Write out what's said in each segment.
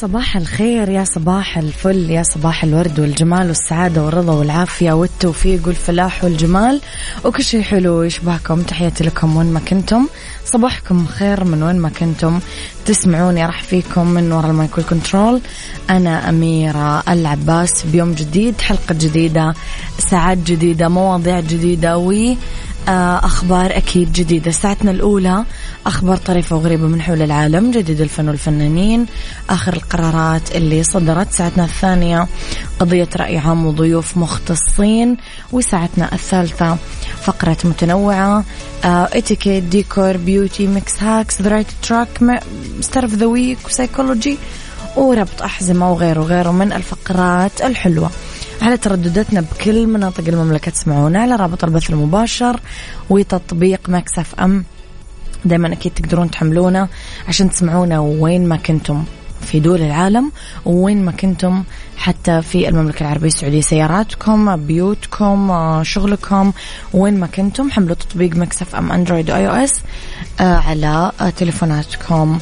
صباح الخير يا صباح الفل يا صباح الورد والجمال والسعادة والرضا والعافية والتوفيق والفلاح والجمال. وكل شيء حلو يشبهكم تحياتي لكم وين ما كنتم. صباحكم خير من وين ما كنتم. تسمعوني راح فيكم من وراء المايكل كنترول أنا أميرة العباس بيوم جديد حلقة جديدة ساعات جديدة مواضيع جديدة و أخبار أكيد جديدة. ساعتنا الأولى أخبار طريفة وغريبة من حول العالم جديد الفن والفنانين آخر القرارات اللي صدرت. ساعتنا الثانية قضية رأي عام وضيوف مختصين. وساعتنا الثالثة فقرة متنوعة اتيكيت ديكور beauty Mix hacks the right track star of the week و psychology وربط أحزمة وغيره وغيره من الفقرات الحلوة. على تردداتنا بكل مناطق المملكة. تسمعونا على رابط البث المباشر وتطبيق Mix FM. دائما أكيد تقدرون تحملونا عشان تسمعونا وين ما كنتم. في دول العالم وين ما كنتم حتى في المملكة العربية السعودية. سياراتكم بيوتكم شغلكم وين ما كنتم حملوا تطبيق Mix FM Android و iOS على تليفوناتكم.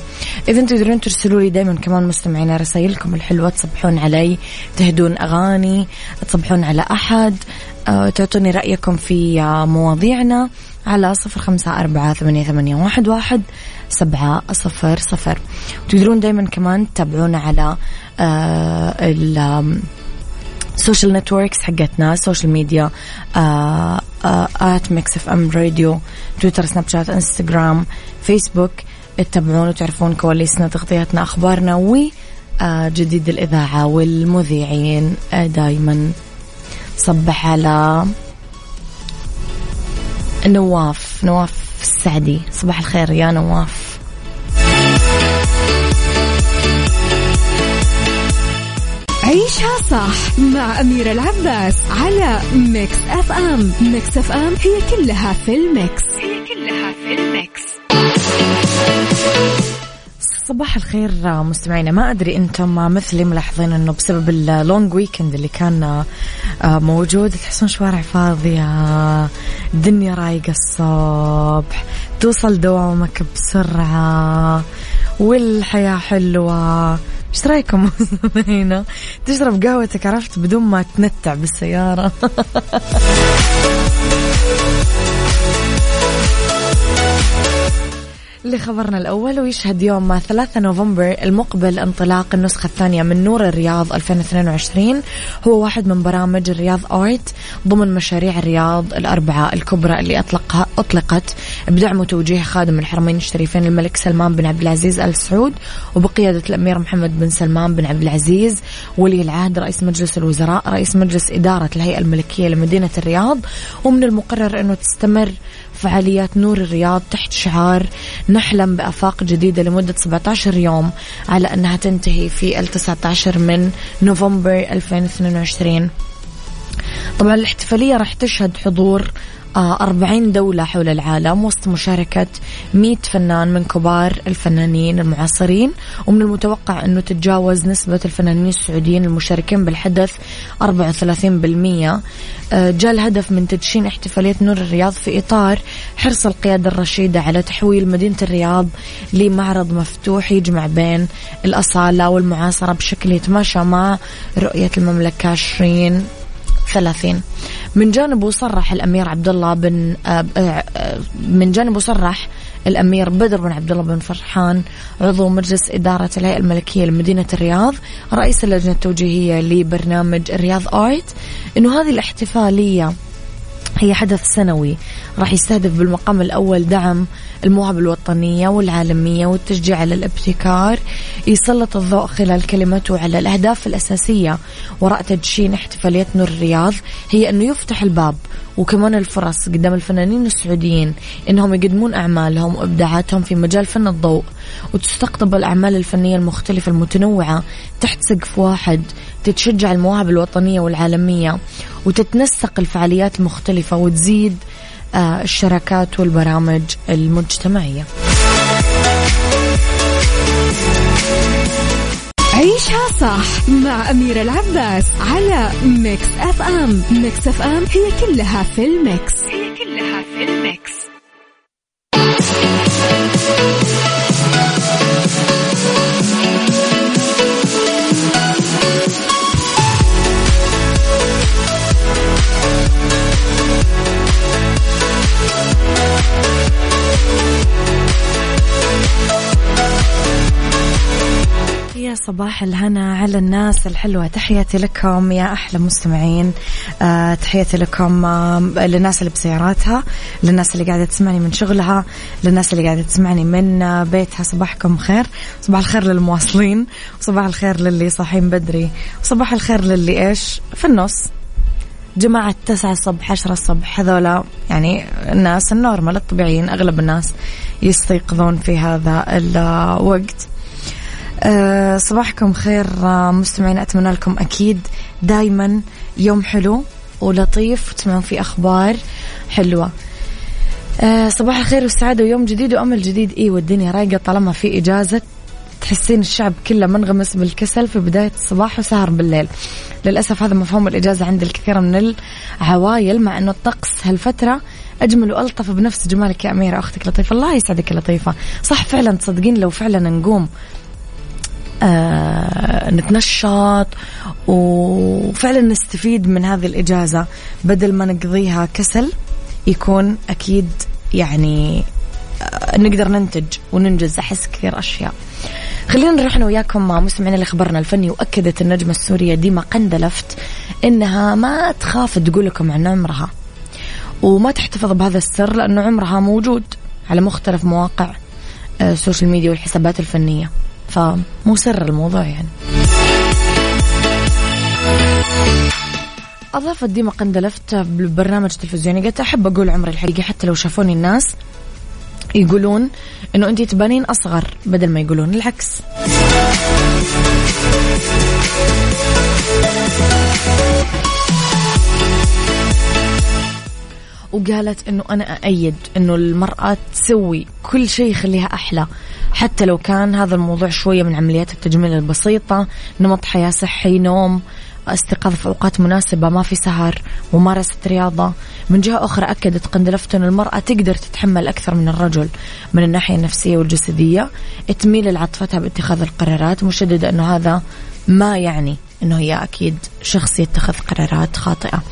إذا تقدرون ترسلوا لي دائما كمان مستمعين رسائلكم الحلوة تصبحون علي تهدون أغاني تصبحون على أحد تعطوني رأيكم في مواضيعنا على صفر خمسة أربعة ثمانية, ثمانية واحد, واحد سبعة صفر صفر. تقدرون دايما كمان تتابعونا على آه ال social networks حقتنا social media at Mix FM Radio تويتر سناب شات انستغرام فيسبوك تتابعون وتعرفون كواليسنا تغطياتنا أخبارنا و آه جديد الإذاعة والمذيعين آه دايما. صبح على نواف نواف السعدي. صباح الخير يا نواف. عيشها صح مع أميرة العباس على Mix FM. Mix FM هي كلها في ال mix. هي كلها في ال mix. صباح الخير مستمعينا. ما أدري أنتم مثلي ملاحظين إنه بسبب اللونج ويكند اللي كان موجود تحسون شوارع فاضية الدنيا رايقة الصبح توصل دوامك بسرعة والحياة حلوة. إيش رأيكم؟ مستمعينا تشرب قهوتك عرفت؟ بدون ما تنتع بالسيارة. لخبرنا الأول ويشهد يوم 3 نوفمبر المقبل انطلاق النسخة الثانية من نور الرياض 2022 هو واحد من برامج الرياض آرت ضمن مشاريع الرياض الأربعة الكبرى اللي أطلقها أطلقت بدعم وتوجيه خادم الحرمين الشريفين الملك سلمان بن عبد العزيز آل سعود وبقيادة الأمير محمد بن سلمان بن عبد العزيز ولي العهد رئيس مجلس الوزراء رئيس مجلس إدارة الهيئة الملكية لمدينة الرياض. ومن المقرر أنه تستمر فعاليات نور الرياض تحت شعار نحلم بآفاق جديدة لمدة 17 يوم على أنها تنتهي في ال 19 من نوفمبر 2022 طبعا الاحتفالية راح تشهد حضور 40 دولة حول العالم وسط مشاركة 100 فنان من كبار الفنانين المعاصرين. ومن المتوقع أنه تتجاوز نسبة الفنانين السعوديين المشاركين بالحدث 34% جاء الهدف من تدشين احتفالية نور الرياض في إطار حرص القيادة الرشيدة على تحويل مدينة الرياض لمعرض مفتوح يجمع بين الأصالة والمعاصرة بشكل يتماشى مع رؤية المملكة 20 ثلاثين. من جانبه صرح الأمير عبد الله بن آه، آه، من جانبه صرح الأمير بدر بن عبد الله بن فرحان عضو مجلس إدارة الهيئة الملكية لمدينة الرياض رئيس اللجنة التوجيهية لبرنامج الرياض آرت أنه هذه الاحتفالية هي حدث سنوي. راح يستهدف بالمقام الأول دعم المواهب الوطنية والعالمية والتشجيع على الابتكار. يسلط الضوء خلال كلمته على الأهداف الأساسية وراء تدشين احتفالية نور الرياض. هي أنه يفتح الباب وكمان الفرص قدام الفنانين السعوديين إنهم يقدمون أعمالهم وإبداعاتهم في مجال فن الضوء. وتستقطب الأعمال الفنية المختلفة المتنوعة تحت سقف واحد تتشجع المواهب الوطنية والعالمية وتتنسق الفعاليات المختلفة وتزيد آه، الشراكات والبرامج المجتمعية. عيشها صح مع أميرة العباس على Mix FM Mix FM هي كلها في ال mix. هي كلها في ال mix. صباح الهنا على الناس الحلوة. تحياتي لكم يا أحلى مستمعين. أه تحياتي لكم أه للناس اللي بسياراتها للناس اللي قاعدة تسمعني من شغلها للناس اللي قاعدة تسمعني من آه، بيتها. صباحكم خير. صباح الخير للمواصلين. وصباح الخير للي صاحين بدري. وصباح الخير للي إيش؟ في النص. جماعة تسعة الصبح عشرة الصبح هذولا يعني الناس النورمال الطبيعيين أغلب الناس يستيقظون في هذا الوقت أه صباحكم خير آه، مستمعين أتمنى لكم أكيد دايما يوم حلو ولطيف وتسمعون فيه أخبار حلوة. أه صباح الخير والسعادة ويوم جديد وأمل جديد. إيه والدنيا رايقة طالما في إجازة. تحسين الشعب كله منغمس بالكسل في بداية الصباح وسهر بالليل. للأسف هذا مفهوم الإجازة عند الكثير من العوايل مع أنه الطقس هالفترة أجمل وألطف بنفس جمالك يا أميرة. أختك لطيفة الله يسعدك يا لطيفة. صح فعلا تصدقين لو فعلا نقوم آه نتنشط وفعلا نستفيد من هذه الإجازة. بدل ما نقضيها كسل يكون أكيد يعني آه نقدر ننتج وننجز أحس كثير أشياء. خلينا نروح أنا وياكم مع مستمعين لخبرنا الفني وأكدت النجمة السورية ديما قندلفت إنها ما تخاف تقول لكم عن عمرها. وما تحتفظ بهذا السر لأنه عمرها موجود على مختلف مواقع آه، ال social media والحسابات الفنية. فمو سر الموضوع يعني. أضافت ديما قندلفت بالبرنامج تلفزيوني قلت أحب أقول عمري الحقيقي حتى لو شافوني الناس يقولون إنه أنت تبانين أصغر بدل ما يقولون العكس. وقالت إنه أنا أأيد إنه المرأة تسوي كل شيء يخليها أحلى. حتى لو كان هذا الموضوع شوية من عمليات التجميل البسيطة نمط حياة صحي نوم استيقاظ في أوقات مناسبة ما في سهر ممارسة رياضة. من جهة أخرى أكدت قندلفت أن المرأة تقدر تتحمل أكثر من الرجل. من الناحية النفسية والجسدية تميل لعاطفتها باتخاذ القرارات مشددة أنه هذا ما يعني. إنه هي أكيد شخص يتخذ قرارات خاطئة.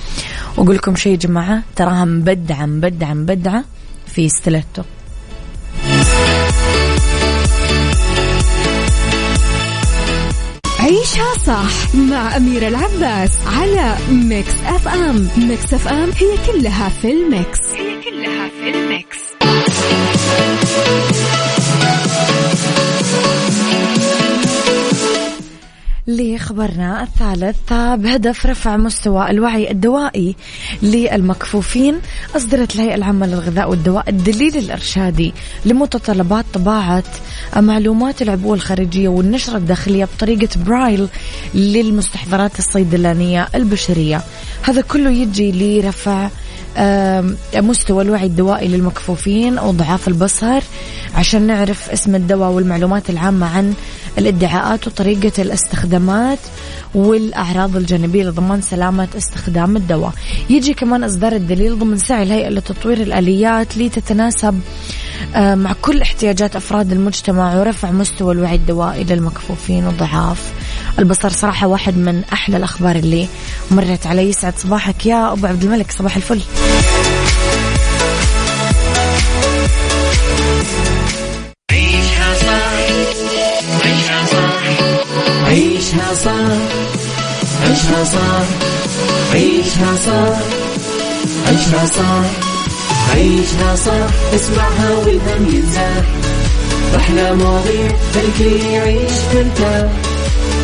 وأقول لكم شيء يا جماعة تراها مبدعة مبدعة مبدعة في ستيلتو عيشها صح مع أميرة العباس على Mix FM. Mix FM هي كلها في ال mix. هي كلها في ال mix. لخبرنا الثالث بهدف رفع مستوى الوعي الدوائي للمكفوفين أصدرت الهيئة العامة للغذاء والدواء الدليل الإرشادي لمتطلبات طباعة معلومات العبوة الخارجية والنشرة الداخلية بطريقة برايل للمستحضرات الصيدلانية البشرية. هذا كله يجي لرفع مستوى الوعي الدوائي للمكفوفين أو ضعاف البصر عشان نعرف اسم الدواء والمعلومات العامة عن الادعاءات وطريقة الاستخدامات والأعراض الجانبية لضمان سلامة استخدام الدواء. يجي كمان إصدار الدليل ضمن سعي الهيئة لتطوير الآليات لتتناسب مع كل احتياجات أفراد المجتمع ورفع مستوى الوعي الدوائي للمكفوفين وضعاف البصر صراحة واحد من أحلى الأخبار اللي مرت علي. يسعد صباحك يا أبو عبد الملك صباح الفل. عيشها صح عيشها صح عيشها صح عيشها صح عيشها صح عيشها صح عيشها صح اسمعها والهم ينزاح أحلى مواضيع خلي يعيش مرتاح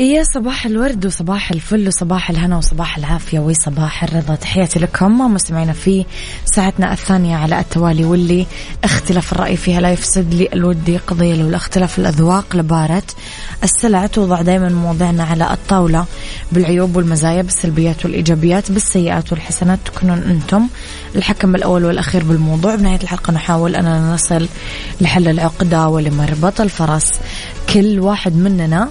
يا صباح الورد وصباح الفل وصباح الهنا وصباح العافية وصباح الرضا. تحياتي لكم مستمعينا في ساعتنا الثانية على التوالي واللي اختلاف الرأي فيها لا يفسد لي الودي قضية لو اختلاف الأذواق لبارة السلع توضع دائما مواضعنا على الطاولة بالعيوب والمزايا بالسلبيات والإيجابيات بالسيئات والحسنات. تكونون أنتم الحكم الأول والأخير بالموضوع. بنهاية الحلقة نحاول أننا نصل لحل العقدة ولمربط الفرس. كل واحد مننا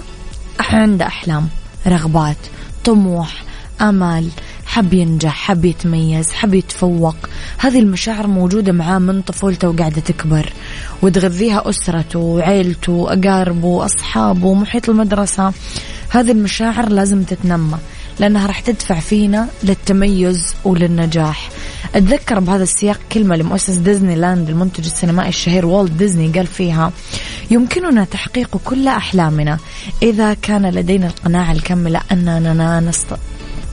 عنده أحلام رغبات طموح أمال حب ينجح حب يتميز حب يتفوق. هذه المشاعر موجودة معاه من طفولته وقاعدة تكبر وتغذيها أسرته وعيلته وأقاربه وأصحابه ومحيط المدرسة. هذه المشاعر لازم تتنمى لأنها راح تدفع فينا للتميز وللنجاح. أتذكر بهذا السياق كلمة لمؤسس ديزني لاند المنتج السينمائي الشهير والت ديزني قال فيها يمكننا تحقيق كل أحلامنا. إذا كان لدينا القناعة الكاملة أننا نست...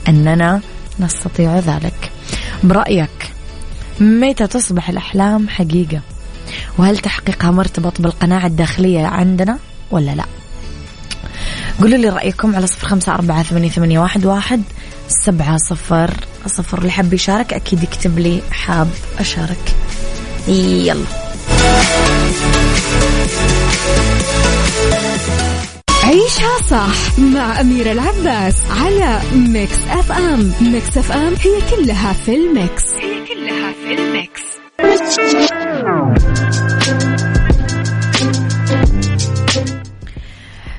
أننا نستطيع ذلك. برأيك متى تصبح الأحلام حقيقة؟ وهل تحقيقها مرتبط بالقناعة الداخلية عندنا ولا لا؟ قولوا لي رأيكم على صفر خمسة أربعة ثمانية, ثمانية واحد, واحد سبعة صفر صفر. اللي حاب يشارك أكيد يكتب لي حاب أشارك. يلا. عيشها صح مع أميرة العباس على Mix FM. Mix FM هي كلها في ال mix. هي كلها في ال mix.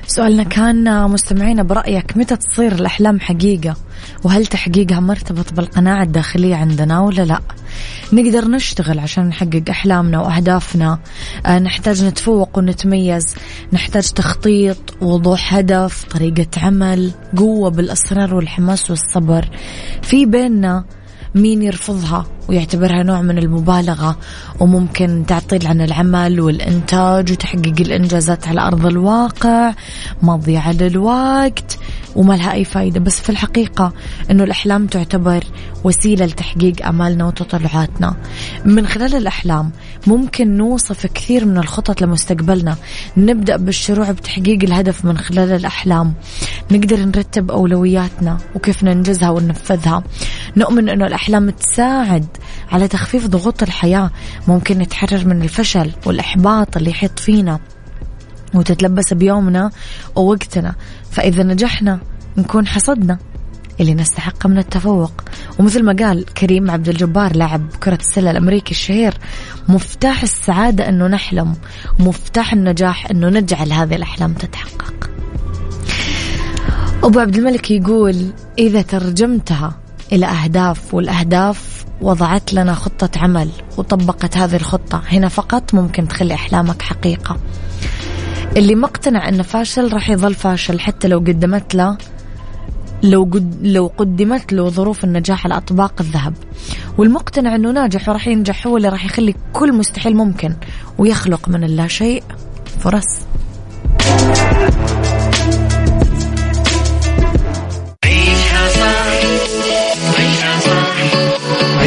سؤالنا كان مستمعينا برأيك متى تصير الأحلام حقيقة؟ وهل تحقيقها مرتبط بالقناعة الداخلية عندنا ولا لا؟ نقدر نشتغل عشان نحقق أحلامنا وأهدافنا. آه، نحتاج نتفوق ونتميز. نحتاج تخطيط وضوح هدف طريقة عمل قوة بالأسرار والحماس والصبر. في بيننا مين يرفضها ويعتبرها نوع من المبالغة وممكن تعطيل عن العمل والإنتاج وتحقيق الإنجازات على أرض الواقع مضيعة للوقت وما لها أي فايدة. بس في الحقيقة أنه الأحلام تعتبر وسيلة لتحقيق أمالنا وتطلعاتنا. من خلال الأحلام ممكن نوصف كثير من الخطط لمستقبلنا. نبدأ بالشروع بتحقيق الهدف من خلال الأحلام. نقدر نرتب أولوياتنا وكيف ننجزها وننفذها. نؤمن أنه الأحلام تساعد على تخفيف ضغوط الحياة ممكن نتحرر من الفشل والإحباط اللي يحيط فينا وتتلبس بيومنا ووقتنا. فإذا نجحنا نكون حصدنا اللي نستحق من التفوق. ومثل ما قال كريم عبد الجبار لاعب كرة السلة الأمريكي الشهير مفتاح السعادة أنه نحلم ومفتاح النجاح أنه نجعل هذه الأحلام تتحقق. أبو عبد الملك يقول إذا ترجمتها إلى أهداف والأهداف وضعت لنا خطة عمل وطبقت هذه الخطة هنا فقط ممكن تخلي أحلامك حقيقة. اللي مقتنع أنه فاشل راح يظل فاشل حتى لو قدمت له لو قد لو قدمت له ظروف النجاح على أطباق الذهب. والمقتنع أنه ناجح وراح ينجح هو اللي راح يخلي كل مستحيل ممكن ويخلق من اللا شيء فرص.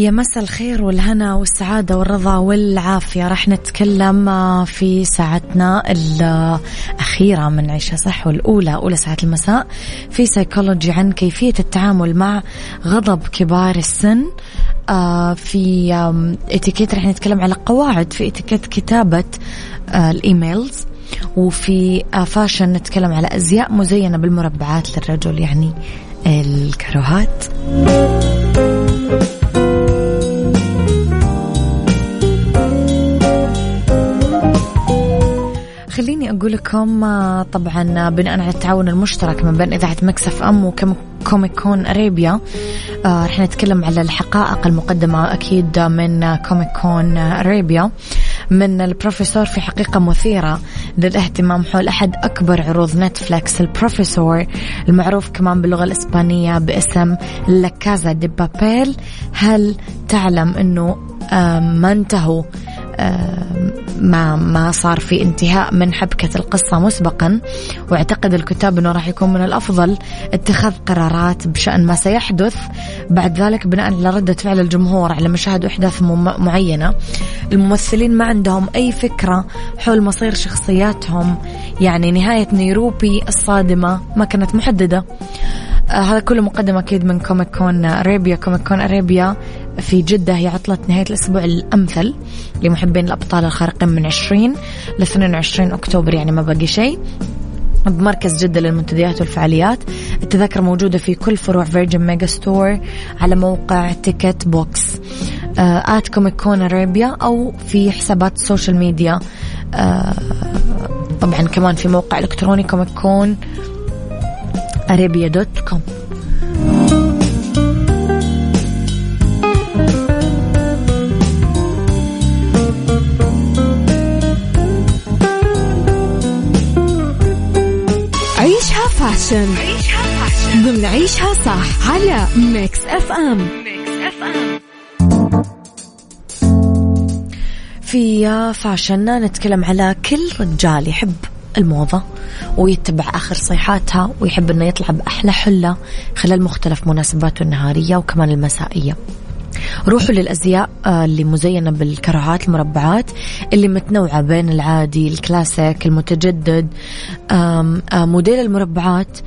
يا مساء الخير والهنا والسعادة والرضا والعافية. راح نتكلم آه، في ساعتنا الأخيرة من عيشها صح والأولى أولى ساعات المساء في سيكولوجي عن كيفية التعامل مع غضب كبار السن. آه، في اتيكيت راح نتكلم على قواعد. في اتيكيت كتابة آه، ال emails. وفي fashion نتكلم على أزياء مزينة بالمربعات للرجل يعني الكروهات. خليني أقول لكم آه، طبعا بناء على التعاون المشترك من بين إذاعة Mix FM و Comic Con Arabia آه، رح نتكلم على الحقائق المقدمة أكيد من Comic Con Arabia. من البروفيسور في حقيقة مثيرة للاهتمام حول أحد أكبر عروض Netflix البروفيسور المعروف كمان باللغة الإسبانية باسم لكازا دي بابيل هل تعلم أنه آه، ما انتهوا ما ما صار في انتهاء من حبكة القصة مسبقا. واعتقد الكتاب أنه راح يكون من الأفضل اتخاذ قرارات بشأن ما سيحدث. بعد ذلك بناء على ردة فعل الجمهور على مشاهد أحداث معينة الممثلين ما عندهم أي فكرة حول مصير شخصياتهم. يعني نهاية نيروبي الصادمة ما كانت محددة. آه هذا كله مقدم أكيد من Comic Con Arabia Comic Con Arabia في جدة. هي عطلة نهاية الأسبوع الأمثل لمحبين الأبطال الخارقين من 20 ل 22 أكتوبر يعني ما باقي شيء. بمركز جدة للمنتديات والفعاليات. التذاكر موجودة في كل فروع Virgin Megastore على موقع Ticket Box at Comic Con Arabia أو في حسابات ال social media آه طبعا كمان في موقع إلكتروني Comic Con Arabia dot com عيشها fashion. عيشها fashion ضمن عيشها صح على Mix FM. Mix FM في فاشن نتكلم على كل رجال يحب. الموضة ويتبع آخر صيحاتها ويحب أنه يطلع بأحلى حلة خلال مختلف مناسباته النهارية وكمان المسائية. روحوا للأزياء آه، اللي مزينة بالكرهات المربعات اللي متنوعة بين العادي الكلاسيك المتجدد موديل المربعات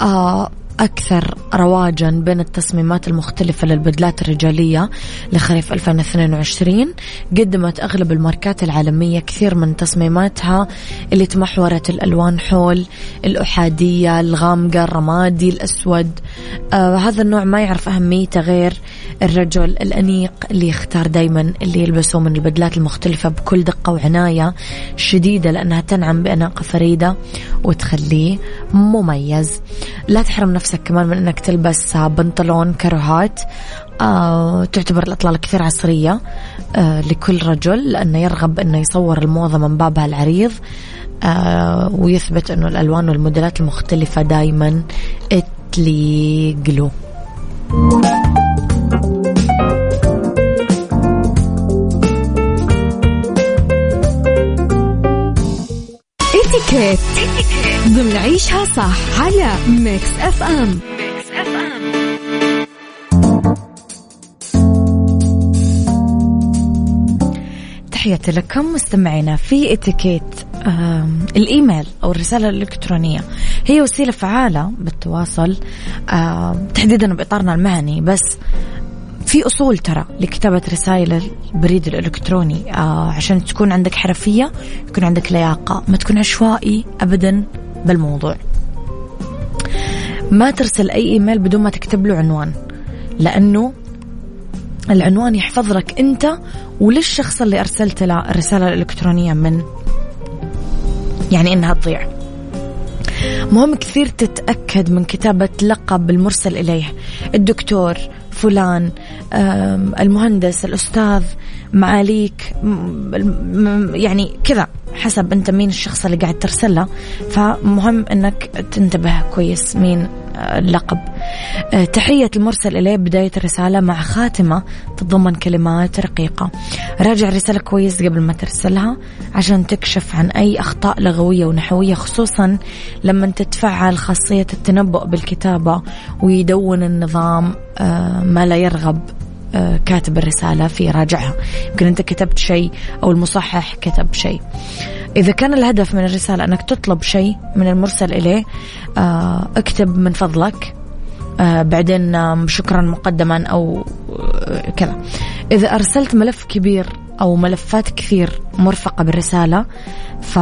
آه، أكثر رواجا بين التصميمات المختلفة للبدلات الرجالية لخريف 2022 قدمت أغلب الماركات العالمية كثير من تصميماتها اللي تمحورت الألوان حول الأحادية الغامقة الرمادي الأسود. آه هذا النوع ما يعرف أهميته غير الرجل الأنيق اللي يختار دايما اللي يلبسه من البدلات المختلفة بكل دقة وعناية شديدة لأنها تنعم بأناقة فريدة وتخليه مميز. لا تحرم نفسك نفسك كمان من إنك تلبس بنطلون كروهات آه تعتبر الإطلالة كثير عصرية آه لكل رجل لأنه يرغب أنه يصور الموضة من بابها العريض. آه ويثبت أنه الألوان والموديلات المختلفة دايما تليق له إتيكيت. عيشها صح على Mix FM Mix FM تحياتي لكم مستمعينا في اتيكيت الإيميل أو الرسالة الإلكترونية. هي وسيلة فعالة بالتواصل تحديدا بإطارنا المهني بس في أصول ترى لكتابة رسائل البريد الإلكتروني آه عشان تكون عندك حرفية يكون عندك لياقة ما تكون عشوائي أبدا. بالموضوع. ما ترسل أي إيميل بدون ما تكتب له عنوان لأنه العنوان يحفظ لك أنت وللشخص اللي أرسلت له الرسالة الإلكترونية من. يعني إنها تضيع. مهم كثير تتأكد من كتابة لقب المرسل إليه. الدكتور فلان المهندس الأستاذ معاليك يعني كذا. حسب أنت مين الشخص اللي قاعد ترسله فمهم أنك تنتبه كويس مين اللقب. آه، تحية المرسل إليه بداية الرسالة مع خاتمة تتضمن كلمات رقيقة. راجع الرسالة كويس قبل ما ترسلها عشان تكشف عن أي أخطاء لغوية ونحوية خصوصا لما تتفعل خاصية التنبؤ بالكتابة ويدون النظام آه، ما لا يرغب آه، كاتب الرسالة في راجعها. يمكن أنت كتبت شيء أو المصحح كتب شيء. إذا كان الهدف من الرسالة أنك تطلب شيء من المرسل إليه آه، اكتب من فضلك. آه، بعدين شكرا مقدما أو كذا. إذا أرسلت ملف كبير أو ملفات كثير مرفقة بالرسالة ف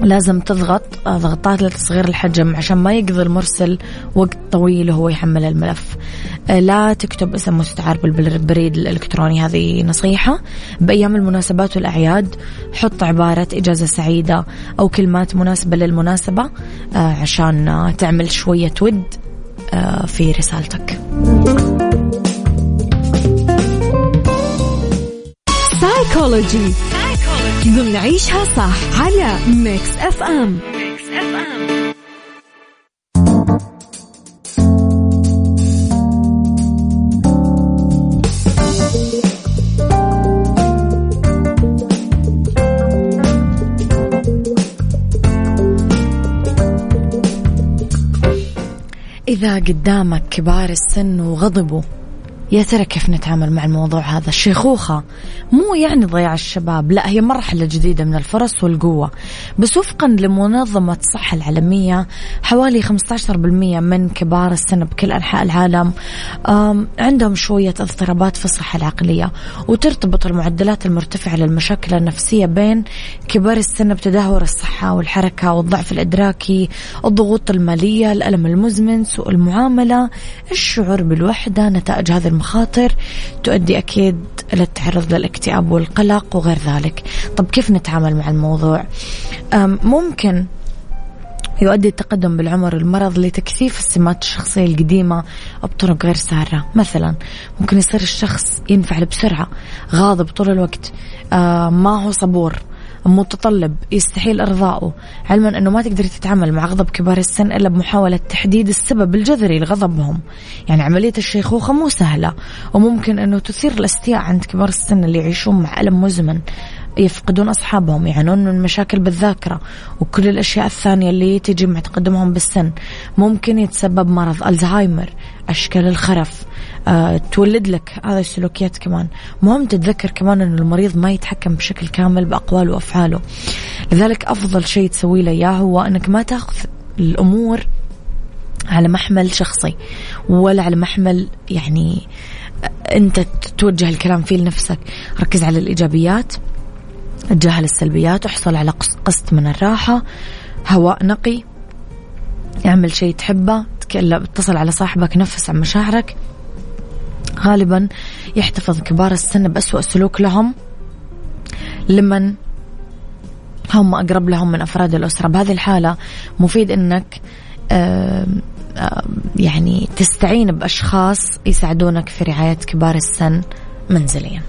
لازم تضغط ضغطات لتصغير الحجم عشان ما يقضي المرسل وقت طويل وهو يحمل الملف. لا تكتب اسم مستعار بالبريد الإلكتروني هذه نصيحة. بأيام المناسبات والأعياد حط عبارة إجازة سعيدة أو كلمات مناسبة للمناسبة آه، عشان تعمل شوية ود آه، في رسالتك. سايكولوجي ضمن صح على FM Mix FM إذا قدامك كبار السن وغضبوا يا ترى كيف نتعامل مع الموضوع هذا؟ الشيخوخة مو يعني ضياع الشباب لا هي مرحلة جديدة من الفرص والقوة. بس وفقا لمنظمة الصحة العالمية حوالي 15% من كبار السن بكل أنحاء العالم عندهم شوية اضطرابات في الصحة العقلية وترتبط المعدلات المرتفعة للمشاكل النفسية بين كبار السن بتدهور الصحة والحركة والضعف الإدراكي الضغوط المالية الألم المزمن سوء المعاملة الشعور بالوحدة نتائج هذه المخاطر تؤدي أكيد إلى التعرض للاكتئاب والقلق وغير ذلك. طب كيف نتعامل مع الموضوع؟ ممكن يؤدي التقدم بالعمر المرض لتكثيف السمات الشخصية القديمة بطرق غير سارة. مثلا ممكن يصير الشخص ينفعل بسرعة غاضب طول الوقت ما هو صبور. متطلب يستحيل إرضائه علما أنه ما تقدري تتعامل مع غضب كبار السن إلا بمحاولة تحديد السبب الجذري لغضبهم. يعني عملية الشيخوخة مو سهلة وممكن أنه تثير الأستياء عند كبار السن اللي يعيشون مع ألم مزمن يفقدون أصحابهم يعانون من مشاكل بالذاكرة وكل الأشياء الثانية اللي تجي مع تقدمهم بالسن. ممكن يتسبب مرض ألزهايمر أشكال الخرف تولد لك هذه السلوكيات كمان. مهم تتذكر كمان أن المريض ما يتحكم بشكل كامل بأقواله وأفعاله. لذلك أفضل شيء تسوي له إياه هو أنك ما تأخذ الأمور على محمل شخصي ولا على محمل يعني أنت توجه الكلام فيه لنفسك. ركز على الإيجابيات تجاهل السلبيات احصل على قسط من الراحة هواء نقي اعمل شيء تحبه اتصل على صاحبك نفس عن مشاعرك. غالبا يحتفظ كبار السن بأسوأ سلوك لهم لمن هم أقرب لهم من أفراد الأسرة. بهذه الحالة مفيد أنك يعني تستعين بأشخاص يساعدونك في رعاية كبار السن منزليا.